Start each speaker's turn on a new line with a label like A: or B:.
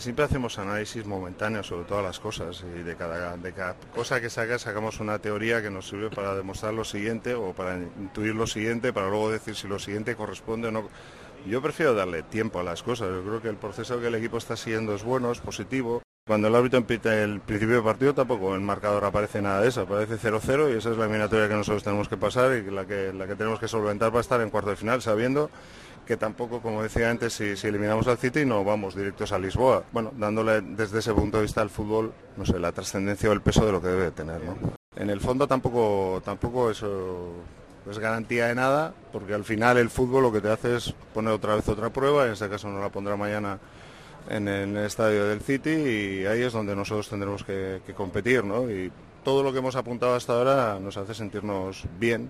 A: siempre hacemos análisis momentáneos sobre todas las cosas y de cada, de cosa que saca sacamos una teoría que nos sirve para demostrar lo siguiente o para intuir lo siguiente, para luego decir si lo siguiente corresponde o no. Yo prefiero darle tiempo a las cosas. Yo creo que el proceso que el equipo está siguiendo es bueno, es positivo. Cuando el árbitro empieza el principio del partido tampoco en el marcador aparece nada de eso, aparece 0-0 y esa es la eliminatoria que nosotros tenemos que pasar y la que, la que tenemos que solventar para estar en cuarto de final, sabiendo que tampoco, como decía antes, si, eliminamos al City no vamos directos a Lisboa. Bueno, dándole desde ese punto de vista al fútbol, no sé, la trascendencia o el peso de lo que debe tener, ¿no? En el fondo tampoco, tampoco eso es garantía de nada, porque al final el fútbol lo que te hace es poner otra vez otra prueba, en este caso no la pondrá mañana en el estadio del City y ahí es donde nosotros tendremos que, que competir, ¿no? Y todo lo que hemos apuntado hasta ahora nos hace sentirnos bien